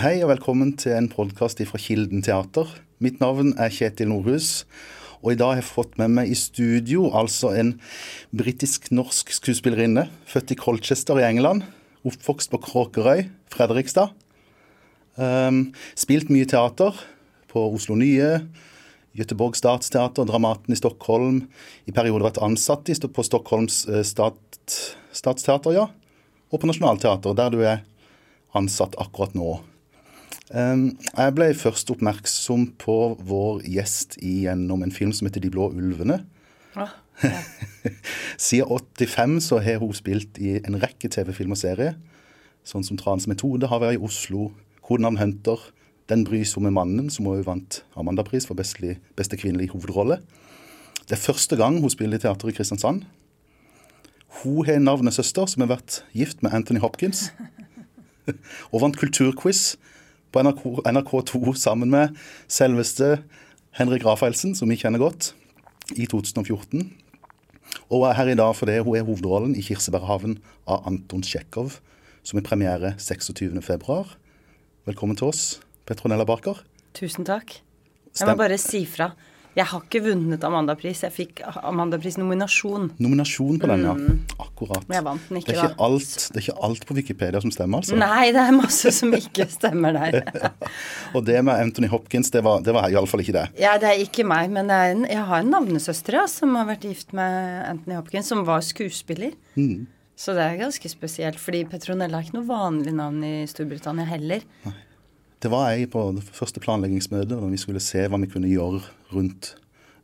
Hei og velkommen til en podkast fra Kilden teater. Mitt navn er Kjetil Nordhus. Og i dag har jeg fått med meg i studio altså en britisk-norsk skuespillerinne. Født i Colchester i England. Oppvokst på Kråkerøy, Fredrikstad. Um, spilt mye teater på Oslo Nye, Göteborg Statsteater, Dramaten i Stockholm. I perioder vært ansatt på Stockholms uh, stat, statsteater, ja. Og på Nationaltheatret, der du er ansatt akkurat nå. Um, jeg ble først oppmerksom på vår gjest gjennom en film som heter De blå ulvene. Ah, ja. Siden 85 så har hun spilt i en rekke TV-film og serier. Sånn som Trans metode har vært i Oslo, Kodenavn Hunter, Den brysomme mannen, som også vant Amandapris for beste, beste kvinnelige hovedrolle. Det er første gang hun spiller i teater i Kristiansand. Hun har navnet søster, som har vært gift med Anthony Hopkins. og vant kulturquiz på NRK, NRK2 sammen med selveste Henrik Rafaelsen, som vi kjenner godt, i 2014. Og er her i dag fordi hun er hovedrollen i 'Kirsebærhaven' av Anton Tsjekhov, som er premiere 26.2. Velkommen til oss, Petronella Barker. Tusen takk. Jeg må bare si fra. Jeg har ikke vunnet Amandapris. Jeg fikk Amandapris-nominasjon. Nominasjon på den, ja. Mm. Akkurat. Men jeg vant den ikke, det er ikke, alt, det er ikke alt på Wikipedia som stemmer, altså? Nei, det er masse som ikke stemmer der. Og det med Anthony Hopkins, det var, det var iallfall ikke det? Ja, det er ikke meg, men en, jeg har en navnesøster ja, som har vært gift med Anthony Hopkins, som var skuespiller. Mm. Så det er ganske spesielt, fordi Petronella er ikke noe vanlig navn i Storbritannia heller. Nei. Det var jeg på det første planleggingsmøtet, da vi skulle se hva vi kunne gjøre rundt,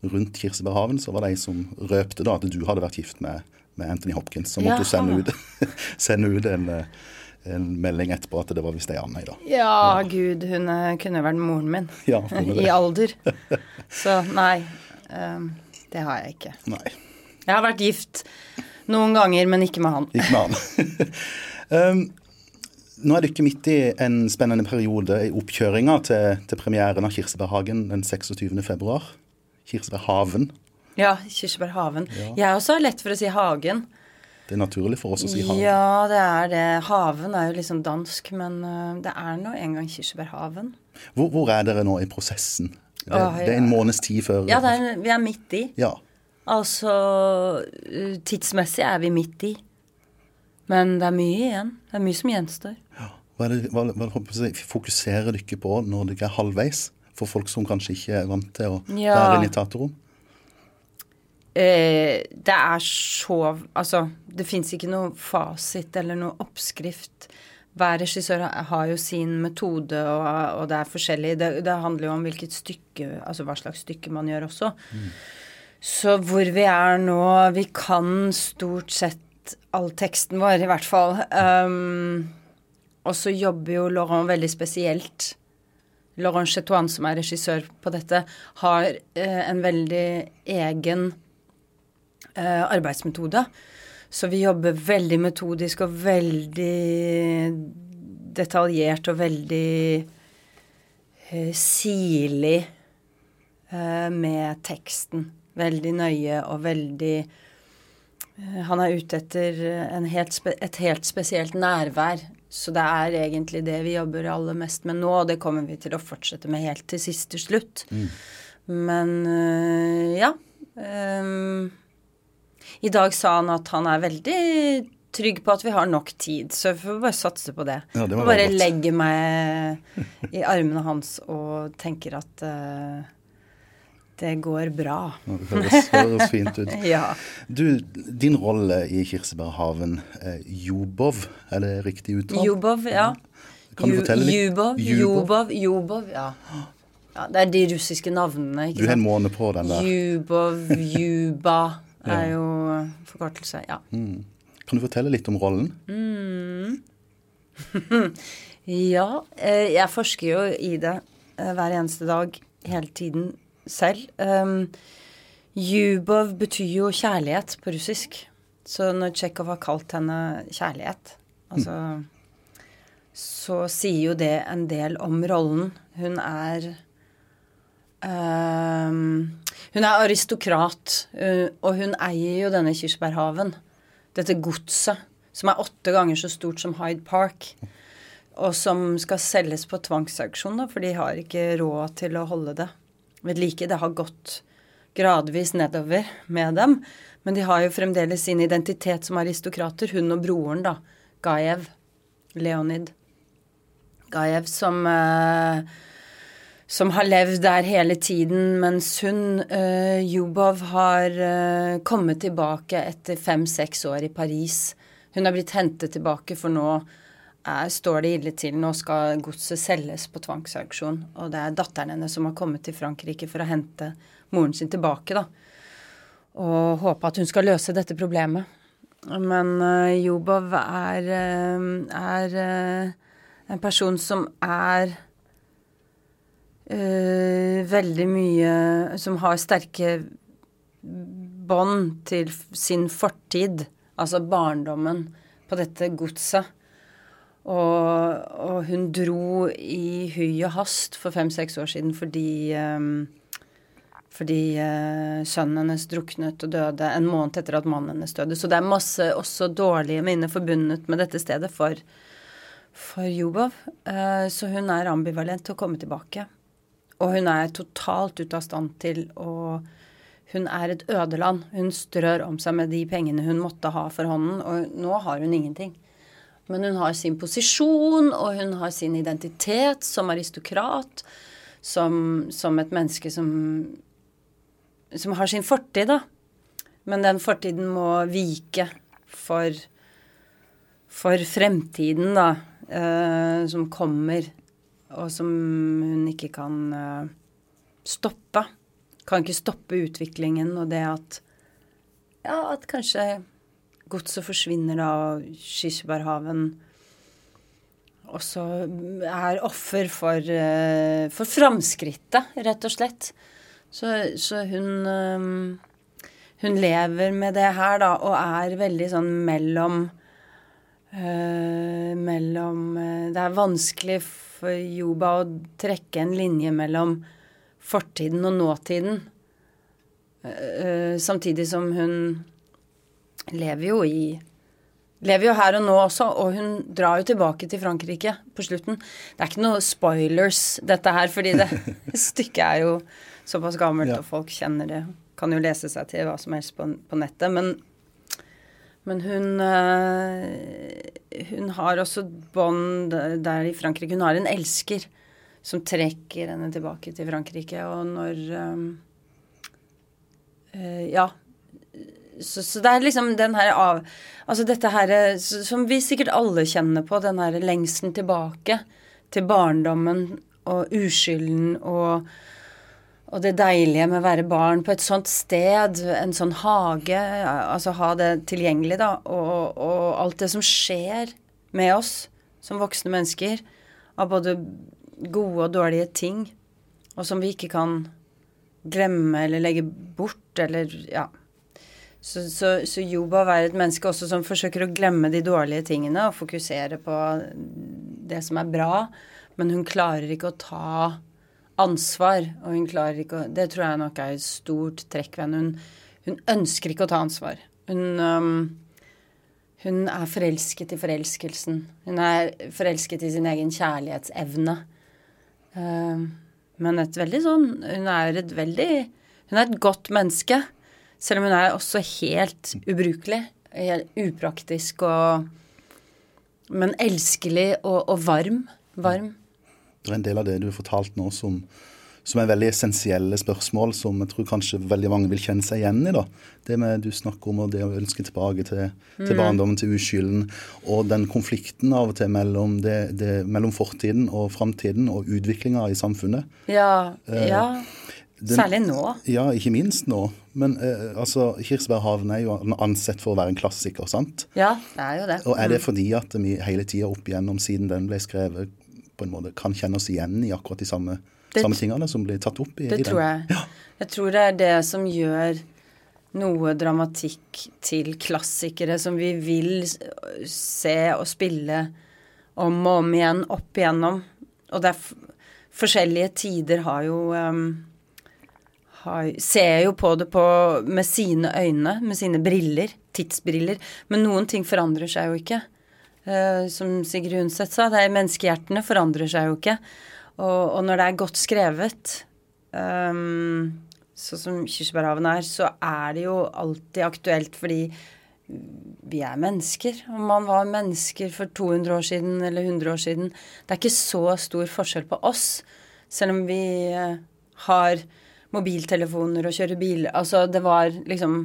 rundt Kirsebærhaven. Så var det jeg som røpte da at du hadde vært gift med, med Anthony Hopkins. Så måtte du sende ut, sende ut en, en, melding etterpå at det var visst ei anna i dag. Ja, ja, gud, hun eh, kunne vært moren min. Ja, I alder. Så nei. Um, det har jeg ikke. Nei. Jeg har vært gift noen ganger, men ikke med han. Ikke med han. um, nå er dere midt i en spennende periode i oppkjøringa til, til premieren av Kirsebærhagen den 26. februar. Kirsebærhaven. Ja, Kirsebærhaven. Ja. Jeg også har lett for å si Hagen. Det er naturlig for oss å si haven. Ja, det er det. Haven er jo liksom dansk, men uh, det er nå en gang Kirsebærhaven. Hvor, hvor, er dere nå i prosessen? Det, Åh, ja. det er en måneds tid før Ja, er, vi er midt i. Ja. Altså tidsmessig er vi midt i. Men det er mye igjen. Det er mye som gjenstår. Hva, det, hva, hva fokuserer dere på når dere er halvveis, for folk som kanskje ikke er vant til å ja. være i teaterrom? Eh, det er så Altså, det fins ikke noe fasit eller noe oppskrift. Hver regissør har jo sin metode, og, og det er forskjellig. Det, det, handler jo om hvilket stykke, altså hva slags stykke man gjør også. Mm. Så hvor vi er nå Vi kan stort sett all teksten vår, i hvert fall. Um, og så jobber jo Laurent veldig spesielt. Laurent Chetouan, som er regissør på dette, har eh, en veldig egen eh, arbeidsmetode. Så vi jobber veldig metodisk og veldig detaljert og veldig eh, sirlig med teksten. Veldig nøye og veldig Eh, han er ute etter helt et helt spesielt nærvær. Så det er egentlig det vi jobber aller mest med nå, og det kommer vi til å fortsette med helt til siste slutt. Mm. Men uh, ja. Um, I dag sa han at han er veldig trygg på at vi har nok tid, så vi får bare satse på det. Ja, det bare legge meg i armene hans og tenker at uh, det går bra. Det høres, høres fint ut. ja. Du, din rolle i Kirsebærhaven, er Jubov, er det riktig uttalt? Jubov, ja. Kan du fortelle litt? Jubov, Jubov, Jubov, ja. ja. Det er de russiske navnene, ikke sant? Du har en måned på den der. Jubov, Juba er jo forkortelse, ja. Mm. Kan du fortelle litt om rollen? Mm. ja, eh, jeg forsker jo i det eh, hver eneste dag hele tiden selv. Um, Jubov betyr jo kjærlighet på russisk. Så når Tsjekhov har kalt henne kjærlighet, altså mm. Så sier jo det en del om rollen. Hun er um, Hun er aristokrat, uh, og hun eier jo denne kirsebærhaven. Dette godset, som er åtte ganger så stort som Hyde Park. og som skal selges på tvangsauksjon, da, for de har ikke råd til å holde det ved like. Det har gått gradvis nedover med dem. Men de har jo fremdeles sin identitet som aristokrater, hun og broren, da. Gajev. Leonid. Gajev som eh, som har levd der hele tiden, mens hun, uh, Jubov, har uh, kommet tilbake etter fem-seks år i Paris. Hun har blitt hentet tilbake, for nå er, står det ille til. Nå skal godset selges på tvangsauksjon. Og det er datteren hennes som har kommet til Frankrike for å hente moren sin tilbake, da. Og håpe at hun skal løse dette problemet. Men uh, Jobov er, er en person som er uh, veldig mye Som har sterke bånd til sin fortid, altså barndommen, på dette godset. Og, og, hun dro i hui og hast for fem-seks år siden fordi um, fordi uh, sønnen hennes druknet og døde en måned etter at mannen hennes døde. Så det er masse også dårlige minner forbundet med dette stedet for, for Jubov. Uh, så hun er ambivalent til å komme tilbake. Og hun er totalt ute av stand til å Hun er et ødeland. Hun strør om seg med de pengene hun måtte ha for hånden, og nå har hun ingenting. Men hun har sin posisjon, og hun har sin identitet som aristokrat. Som, som et menneske som, som har sin fortid, da. Men den fortiden må vike for, for fremtiden, da. Eh, som kommer og som hun ikke kan eh, stoppe. Kan ikke stoppe utviklingen og det at Ja, at kanskje godset forsvinner og Kirsebærhaven også er offer for, uh, for framskrittet, rett og slett. Så, så hun um, Hun lever med det her, da, og er veldig sånn mellom uh, Mellom Det er vanskelig for Juba å trekke en linje mellom fortiden og nåtiden. Uh, samtidig som hun lever jo i Lever jo her og nå også, og hun drar jo tilbake til Frankrike på slutten. Det er ikke noe spoilers, dette her, fordi det stykket er jo såpass gammelt, ja. og folk kjenner det. Kan jo lese seg til hva som helst på, på nettet. Men men hun, øh, hun har også bånd der i Frankrike. Hun har en elsker som trekker henne tilbake til Frankrike. Og når øh, øh, Ja. Så, så, det er liksom den her av Altså dette her som vi sikkert alle kjenner på, den her lengselen tilbake til barndommen og uskylden og og det deilige med å være barn på et sånt sted, en sånn hage, altså ha det tilgjengelig, da, og, og, alt det som skjer med oss som voksne mennesker, av både gode og dårlige ting, og som vi ikke kan glemme eller legge bort, eller ja. Så, så, så Juba være et menneske også som forsøker å glemme de dårlige tingene og fokusere på det som er bra, men hun klarer ikke å ta ansvar, og hun klarer ikke å Det tror jeg nok er et stort trekk ved henne. Hun, ønsker ikke å ta ansvar. Hun, um, hun er forelsket i forelskelsen. Hun er forelsket i sin egen kjærlighetsevne. Um, men et veldig sånn Hun er et veldig Hun er et godt menneske. Selv om hun er også helt ubrukelig. Helt upraktisk og Men elskelig og, og varm. Varm. Det er en del av det du har fortalt nå som, som er veldig essensielle spørsmål som jeg tror kanskje veldig mange vil kjenne seg igjen i. da. Det med du snakker om og det å ønske tilbake til, til mm. barndommen, til uskylden. Og den konflikten av og til mellom, det, det, mellom fortiden og framtiden og utviklinga i samfunnet. Ja, eh, ja. Den, Særlig nå. Ja, ikke minst nå. Men eh, altså, Kirsebærhaven er jo ansett for å være en klassiker, sant? Ja, det er jo det. Og er det mm. fordi at vi hele tida opp igjennom, siden den ble skrevet, på en måte kan kjenne oss igjen i akkurat de samme, det, samme tingene som blir tatt opp i, det i den. tror jeg. Ja. Jeg tror det er det som gjør noe dramatikk til klassikere som vi vil se og spille om og om igjen, opp igjennom. Og det er forskjellige tider har jo um, har, Ser jo på det på, med sine øyne, med sine briller, tidsbriller. Men noen ting forandrer seg jo ikke. Uh, som Sigrid Undset sa, det er menneskehjertene forandrer seg jo ikke. Og, og når det er godt skrevet, um, sånn som Kirsebærhaven er, så er det jo alltid aktuelt fordi vi er mennesker. Om man var mennesker for 200 år siden eller 100 år siden Det er ikke så stor forskjell på oss, selv om vi uh, har mobiltelefoner og kjøre bil. Altså, det var liksom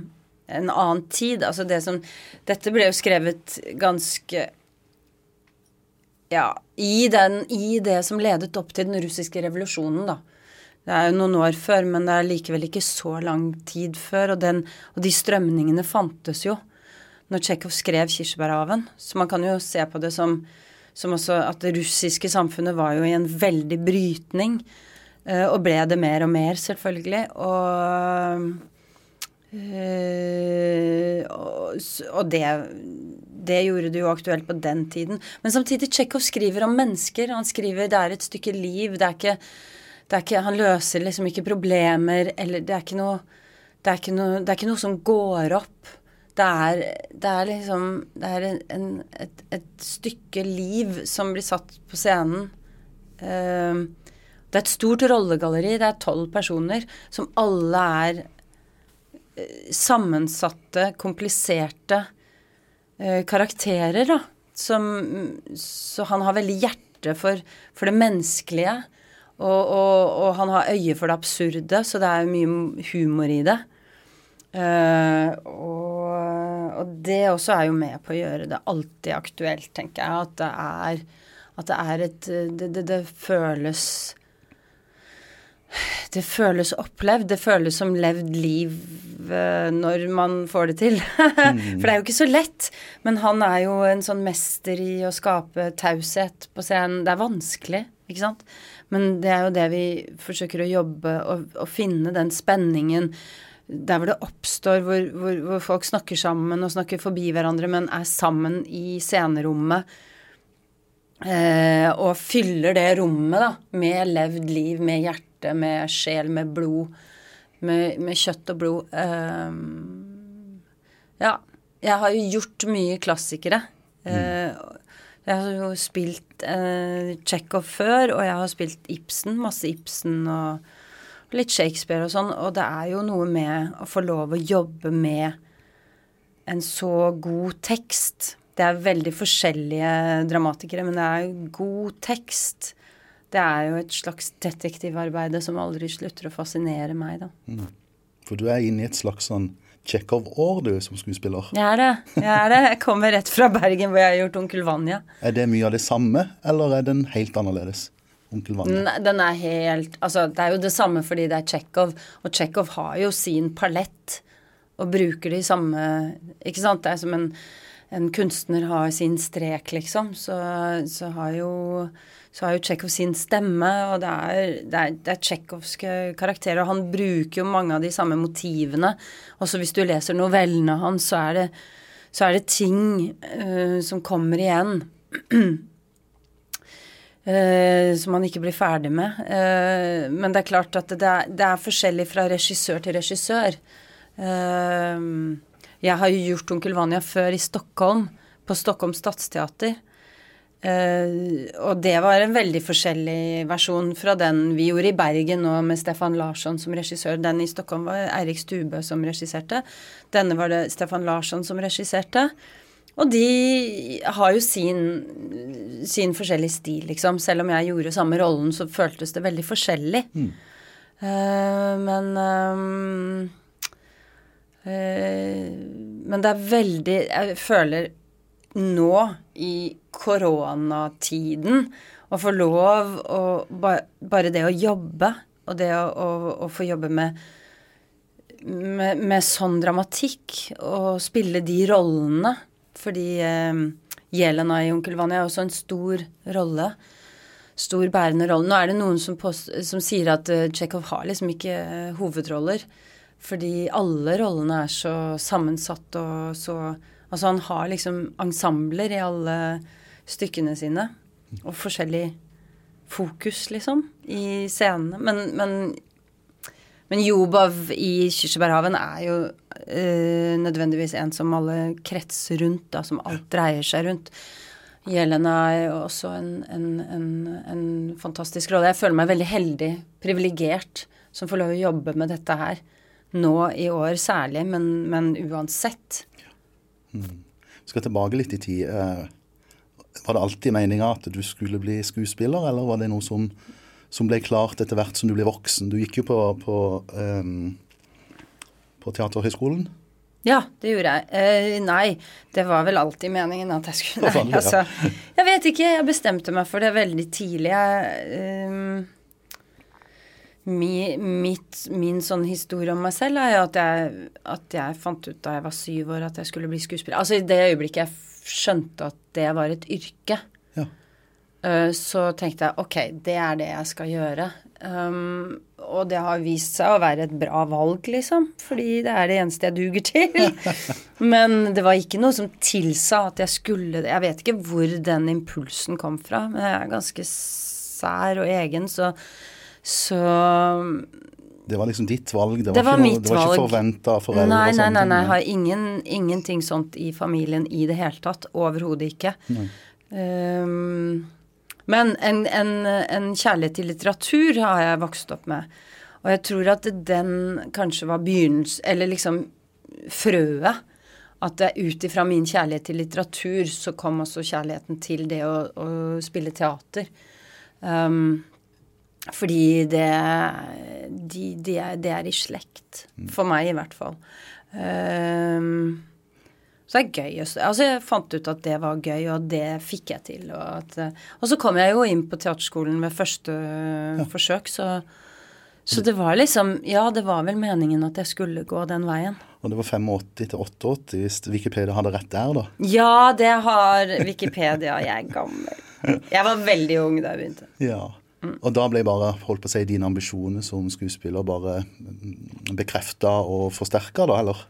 en annen tid. Altså det som Dette ble jo skrevet ganske Ja, i, den, i det som ledet opp til den russiske revolusjonen, da. Det er jo noen år før, men det er likevel ikke så lang tid før. Og, den, og de strømningene fantes jo når Tsjekhov skrev 'Kirsebærhaven'. Så man kan jo se på det som, som også at det russiske samfunnet var jo i en veldig brytning. Eh, og ble det mer og mer, selvfølgelig. Og, øh, og det, det gjorde det jo aktuelt på den tiden. Men samtidig, Tsjekhov skriver om mennesker. Han skriver det er et stykke liv. Det er ikke, det er ikke Han løser liksom ikke problemer, eller det er ikke noe det er ikke noe, det er ikke noe som går opp. Det er, det er liksom Det er en, et, et, stykke liv som blir satt på scenen. Uh, det er et stort rollegalleri. Det er tolv personer som alle er eh, sammensatte, kompliserte eh, karakterer, da. Som, så han har veldig hjerte for, for det menneskelige. Og, og, og, han har øye for det absurde, så det er mye humor i det. Uh, og, og, det også er jo med på å gjøre det alltid aktuelt, tenker jeg. At det er, at det, er et det, det, det føles det føles opplevd. Det føles som levd liv uh, når man får det til. For det er jo ikke så lett. Men han er jo en sånn mester i å skape taushet på scenen. Det er vanskelig, ikke sant? Men det er jo det vi forsøker å jobbe og, og finne den spenningen der hvor det oppstår, hvor, hvor, hvor, folk snakker sammen og snakker forbi hverandre, men er sammen i scenerommet. Eh, og fyller det rommet da, med levd liv, med hjerte hjerte, med sjel, med blod, med, med kjøtt og blod. Um, ja. Jeg har jo gjort mye klassikere. Mm. Uh, jeg har jo spilt uh, Tsjekhov før, og jeg har spilt Ibsen, masse Ibsen og, og litt Shakespeare og sånn, og det er jo noe med å få lov å jobbe med en så god tekst. Det er veldig forskjellige dramatikere, men det er jo god tekst det er jo et slags detektivarbeide som aldri slutter å fascinere meg, da. Mm. For du er inne i et slags sånn Tsjekhov-år, du, som skuespiller. Jeg er det. Jeg er det. Jeg kommer rett fra Bergen, hvor jeg har gjort Onkel Vanja. Er det mye av det samme, eller er den helt annerledes? Onkel Vanja? Nei, den er helt Altså, det er jo det samme fordi det er Tsjekhov, og Tsjekhov har jo sin palett og bruker de samme Ikke sant? Det er som en, en kunstner har sin strek, liksom. Så, så har jo så har jo Tsjekhov sin stemme, og det er, det er, det er tsjekhovske karakterer. Og han bruker jo mange av de samme motivene. Også hvis du leser novellene hans, så er det, så er det ting uh, som kommer igjen. Uh, som man ikke blir ferdig med. Uh, men det er klart at det er, det er forskjellig fra regissør til regissør. Jeg har jo gjort Onkel Vanja før i Stockholm, på Stockholm Stadsteater. Uh, og det var en veldig forskjellig versjon fra den vi gjorde i Bergen nå med Stefan Larsson som regissør. Den i Stockholm var Eirik Stubø som regisserte. Denne var det Stefan Larsson som regisserte. Og de har jo sin, sin forskjellige stil, liksom. Selv om jeg gjorde samme rollen, så føltes det veldig forskjellig. Mm. Uh, men um, uh, Men det er veldig Jeg føler nå i koronatiden å få lov å Bare det å jobbe, og det å, å, å få jobbe med, med, med sånn dramatikk, og spille de rollene Fordi eh, Jelena i Onkel Vanja er også en stor rolle. Stor bærende rolle. Nå er det noen som, post, som sier at uh, Tsjekhov har liksom ikke uh, hovedroller. Fordi alle rollene er så sammensatt og så Altså han har liksom ensembler i alle stykkene sine. Og forskjellig fokus, liksom, i scenene. Men, men, men Jobov i 'Kirsebærhaven' er jo øh, nødvendigvis en som alle kretser rundt, da, som alt dreier seg rundt. Jelena er jo også en, en, en, en fantastisk rolle. Jeg føler meg veldig heldig, privilegert, som får lov å jobbe med dette her. Nå i år særlig, men, men uansett. Mm. Vi skal tilbake litt i tid. Eh, var det alltid meninga at du skulle bli skuespiller, eller var det noe som, som, ble klart etter hvert som du ble voksen? Du gikk jo på, på, um, på Teaterhøgskolen. Ja, det gjorde jeg. Eh, nei, det var vel alltid meningen at jeg skulle Nei, altså. Jeg vet ikke. Jeg bestemte meg for det veldig tidlig. Jeg um, mi, mitt, Min sånn historie om meg selv er jo at jeg, at jeg fant ut da jeg var syv år at jeg skulle bli skuespiller. Altså i det øyeblikket jeg skjønte at det var et yrke, ja. uh, så tenkte jeg ok, det er det jeg skal gjøre. Um, og det har vist seg å være et bra valg, liksom. Fordi det er det eneste jeg duger til. men det var ikke noe som tilsa at jeg skulle det. Jeg vet ikke hvor den impulsen kom fra, men jeg er ganske sær og egen, så, så det var liksom ditt valg? Det var, det var ikke, noe, det var ikke forventa foreldre? Nei, nei, nei, nei, jeg har ingen, ingenting sånt i familien i det hele tatt. Overhodet ikke. Um, men en, en, en, kjærlighet til litteratur har jeg vokst opp med. Og jeg tror at den kanskje var begynnelsen Eller liksom frøet. At ut ifra min kjærlighet til litteratur så kom også kjærligheten til det å, å spille teater. Um, fordi det, de, de er, det er i slekt. For meg, i hvert fall. Um, så det er gøy. Altså, jeg fant ut at det var gøy, og det fikk jeg til. Og, at, og så kom jeg jo inn på teaterskolen med første ja. forsøk, så, så det var liksom Ja, det var vel meningen at jeg skulle gå den veien. Og det var 85 til 88, hvis Wikipedia hadde rett der, da? Ja, det har Wikipedia. Jeg er gammel. Jeg var veldig ung da jeg begynte. Ja. Og da ble bare holdt på å si, dine ambisjoner som skuespiller bare bekrefta og forsterka, da, eller?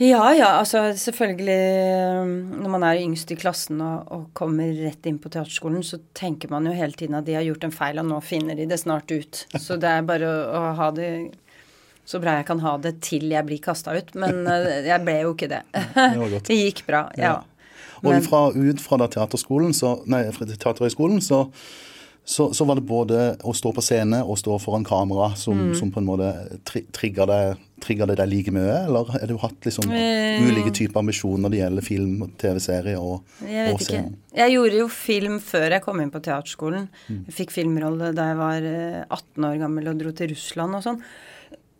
Ja, ja. Altså selvfølgelig Når man er yngst i klassen og, og, kommer rett inn på teaterskolen, så tenker man jo hele tiden at de har gjort en feil, og nå finner de det snart ut. Så det er bare å, å ha det så bra jeg kan ha det til jeg blir kasta ut. Men eh, jeg ble jo ikke det. Det, gikk bra, ja. ja. Og fra, ut fra da teaterskolen, så, nei, fra teaterhøgskolen, så så, så, var det både å stå på scene og stå foran kamera som, mm. som på en måte tri trigga deg, det deg like mye, eller har du hatt liksom uh, ulike typer ambisjoner når det gjelder film, TV-serie og, jeg og ikke. Jeg gjorde jo film før jeg kom inn på teaterskolen. Mm. Jeg fikk filmrolle da jeg var 18 eh, år gammel og dro til Russland og sånn.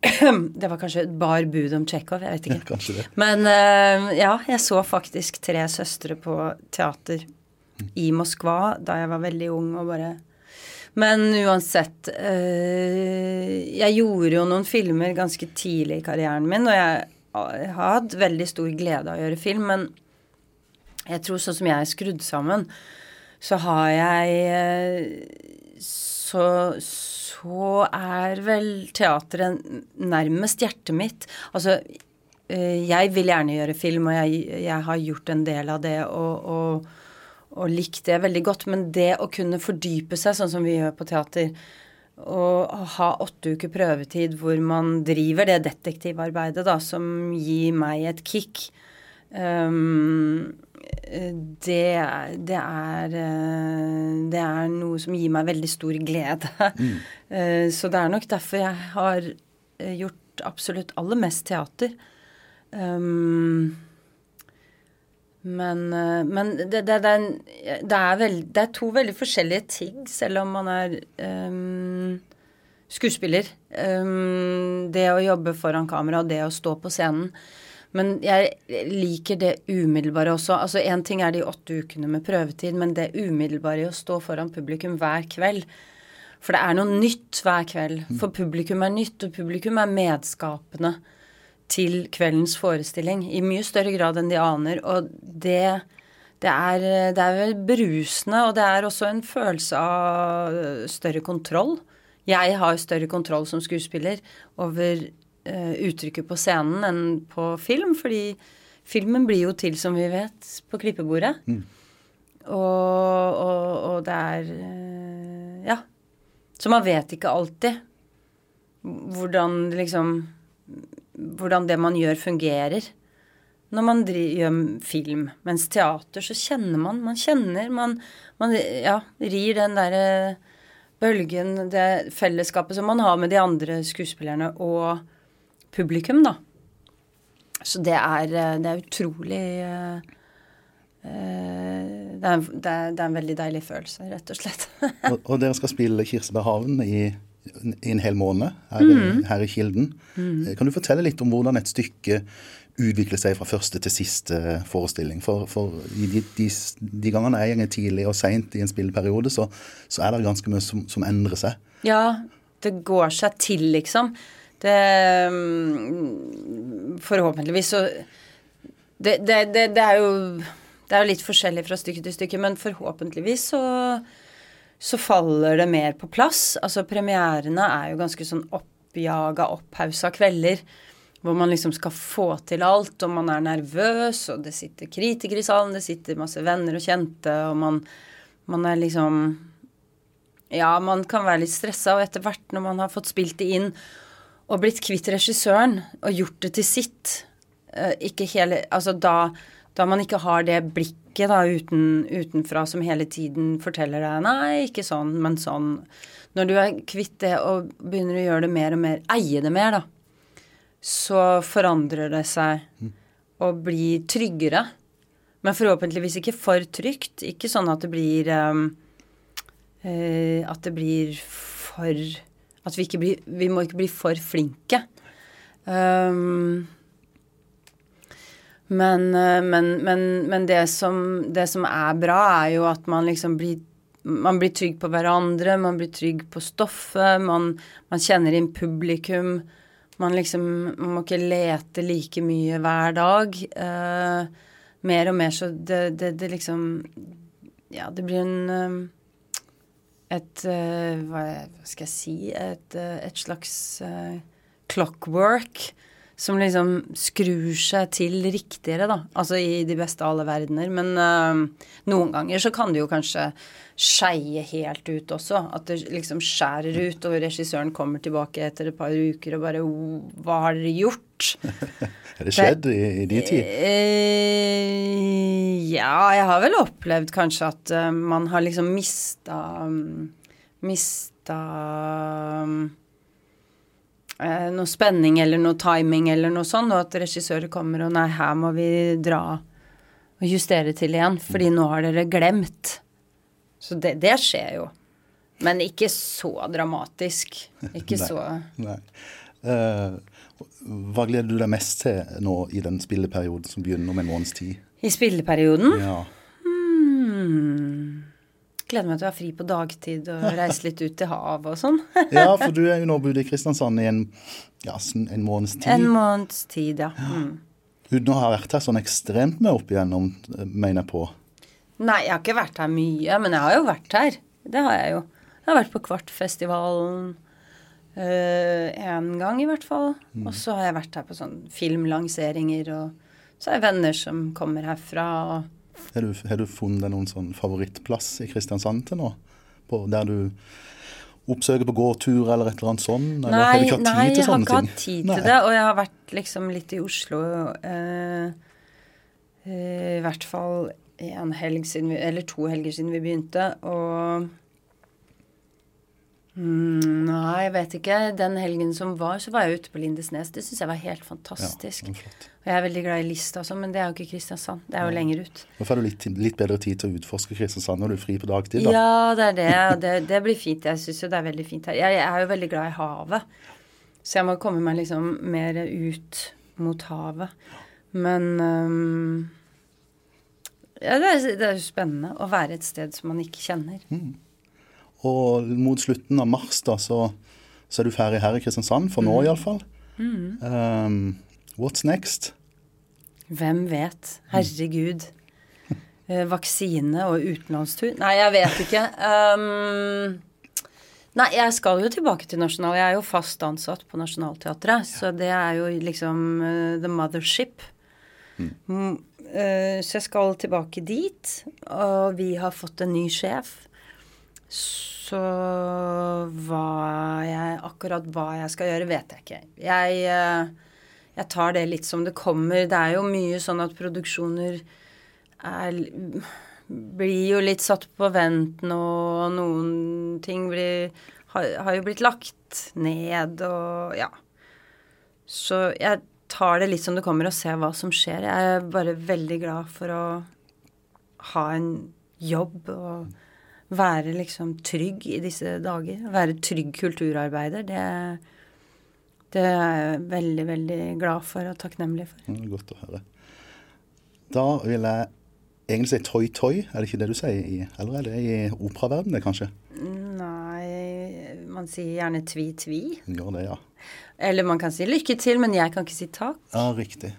Det var kanskje et bar bud om Tsjekhov, jeg vet ikke. Ja. Men uh, ja, jeg så faktisk Tre søstre på teater mm. i Moskva da jeg var veldig ung og bare men uansett øh, Jeg gjorde jo noen filmer ganske tidlig i karrieren min, og jeg, jeg har hatt veldig stor glede av å gjøre film, men jeg tror sånn som jeg er skrudd sammen, så har jeg øh, så, så er vel teatret nærmest hjertet mitt. Altså, jeg vil gjerne gjøre film, og jeg, jeg har gjort en del av det, og, og og likt det veldig godt. Men det å kunne fordype seg, sånn som vi gjør på teater, og ha åtte uker prøvetid hvor man driver det detektivarbeidet da, som gir meg et kick, um, det, det, er, det er noe som gir meg veldig stor glede. Mm. Eh, så det er nok derfor jeg har gjort absolutt aller mest teater. Um, men, eh, men det, det, det, er, er veld, det, er to veldig forskjellige ting, selv om man er um, skuespiller. Um, det å jobbe foran kamera og det å stå på scenen. Men jeg liker det umiddelbare også. Altså Én ting er de åtte ukene med prøvetid, men det umiddelbare i å stå foran publikum hver kveld. For det er noe nytt hver kveld. For publikum er nytt, og publikum er medskapende til kveldens forestilling i mye større grad enn de aner. Og det, det, er, det er berusende, og det er også en følelse av større kontroll. Jeg har større kontroll som skuespiller over uh, uttrykket på scenen enn på film, fordi filmen blir jo til, som vi vet, på klippebordet. Mm. Og, og, og, det er uh, Ja. Så man vet ikke alltid hvordan liksom hvordan det man gjør, fungerer. når man gjør film. Mens teater så kjenner man Man kjenner Man, man ja, rir den derre bølgen, det fellesskapet som man har med de andre skuespillerne og publikum, da. Så det er, det er utrolig uh, det er, det, er, det er, en veldig deilig følelse, rett og slett. og, og, dere skal spille Kirsebærhaven i, i en hel måned her, mm. her i Kilden. Mm. Kan du fortelle litt om hvordan et stykke utvikler seg fra første til siste forestilling. For, for de, de, de, gangene jeg går tidlig og seint i en spilleperiode, så, så, er det ganske mye som, som, endrer seg. Ja, det går seg til, liksom. Det mm, Forhåpentligvis så det, det, det, det, er jo Det er jo litt forskjellig fra stykke til stykke, men forhåpentligvis så, så faller det mer på plass. Altså premierene er jo ganske sånn oppjaga, opphausa kvelder hvor man liksom skal få til alt, og man er nervøs, og det sitter kritikere i salen, det sitter masse venner og kjente, og man, man er liksom Ja, man kan være litt stressa, og etter hvert, når man har fått spilt det inn og blitt kvitt regissøren og gjort det til sitt eh, Ikke hele Altså da, da man ikke har det blikket da uten, utenfra som hele tiden forteller deg Nei, ikke sånn, men sånn. Når du er kvitt det og begynner å gjøre det mer og mer, eie det mer, da så forandrer det seg og blir tryggere. Men forhåpentligvis ikke for trygt. Ikke sånn at det blir um, uh, At det blir for At vi ikke blir Vi må ikke bli for flinke. Um, men, uh, men, men, men det, som, det, som, er bra, er jo at man liksom blir man blir trygg på hverandre, man blir trygg på stoffet, man, man kjenner inn publikum. Man liksom man må ikke lete like mye hver dag. Uh, mer og mer så det, det, det, liksom Ja, det blir en um, Et uh, hva, skal jeg si Et, et slags clockwork som liksom skrur seg til riktigere, da. Altså i de beste av alle verdener. Men noen ganger så kan det jo kanskje skeie helt ut også. At det liksom skjærer ut, og regissøren kommer tilbake etter et par uker og bare Hva har dere gjort? Er det skjedd i, i din tid? Eh, ja, jeg har vel opplevd kanskje at uh, man har liksom mista um, Mista um, noe spenning eller noe timing eller noe sånt, og at regissører kommer og Nei, her må vi dra og justere til igjen, fordi nå har dere glemt. Så det, det, skjer jo. Men ikke så dramatisk. Ikke nei, så Nei. Uh, hva gleder du deg mest til nå i den spilleperioden som begynner om en måneds tid? I spilleperioden? Ja. Gleder meg til å være fri på dagtid og reise litt ut til havet og sånn. ja, for du er jo nå bodd i Kristiansand i en, ja, en måneds tid. En måneds tid, ja. Mm. Uten å ha vært her sånn ekstremt med opp igjennom, mener jeg på. Nei, jeg har ikke vært her mye, men jeg har jo vært her. Det har jeg jo. Jeg har vært på Kvartfestivalen én øh, gang, i hvert fall. Mm. Og så har jeg vært her på sånn filmlanseringer, og så har jeg venner som kommer herfra. Har du, har du funnet noen sånn favorittplass i Kristiansand til nå? På, der du oppsøker på gåtur eller et eller annet sånn? Eller nei, har du ikke hatt tid nei, til sånne ting? Nei, jeg har ikke hatt tid til det, og jeg har vært liksom litt i Oslo. eh, uh, I hvert fall en helg siden vi, eller to helger siden vi begynte, og mm, Nei, jeg vet ikke. Den helgen som var, så var jeg ute på Lindesnes. Det syns jeg var helt fantastisk. Ja, og jeg er veldig glad i Lista også, men det er jo ikke Kristiansand. Det er jo ja. lenger ut. Da får du litt, litt, bedre tid til å utforske Kristiansand når du er fri på dagtid, da. Ja, det er det. det, det blir fint. Jeg syns jo det er veldig fint her. Jeg, jeg er jo veldig glad i havet. Så jeg må komme meg liksom mer ut mot havet. Men um, ja, det er, det er jo spennende å være et sted som man ikke kjenner. Mm. Og mot slutten av mars da, så, så er du ferdig her i Kristiansand, for nå mm. iallfall. Mm. Um, what's next? Hvem vet? Herregud. eh, vaksine og utenlandstur? Nei, jeg vet ikke. Um, nei, jeg skal jo tilbake til Nasjonal. Jeg er jo fast ansatt på Nationaltheatret, så det er jo liksom uh, the mothership. Mm. Uh, så jeg skal tilbake dit, og vi har fått en ny sjef. Så hva jeg Akkurat hva jeg skal gjøre, vet jeg ikke. Jeg, uh, jeg tar det litt som det kommer. Det er jo mye sånn at produksjoner er Blir jo litt satt på vent nå, og noen ting blir har, har jo blitt lagt ned og ja. Så jeg tar det litt som det kommer, og ser hva som skjer. Jeg er bare veldig glad for å ha en jobb og være liksom trygg i disse dager. Være trygg kulturarbeider. Det, det er jeg veldig, veldig glad for og takknemlig for. Mm, godt å høre. Da vil jeg egentlig si toi-toi, er det ikke det du sier? i, Eller er det i operaverdenen, kanskje? Nei, man sier gjerne tvi-tvi. Gjør det, ja. Eller man kan si lykke til, men jeg kan ikke si takk. Ja, riktig.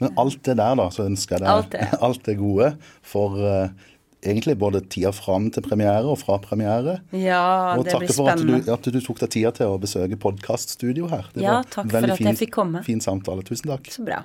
Men alt det der, da, så ønsker jeg Alt deg det. alt det gode for eh, egentlig både tida fram til premiere og fra premiere. Ja, og det takke blir for at du, spennende. at du tok deg tida til å besøke podkaststudio her. Det Ja, takk for at at jeg fikk komme. Fin samtale. Tusen takk. Så bra.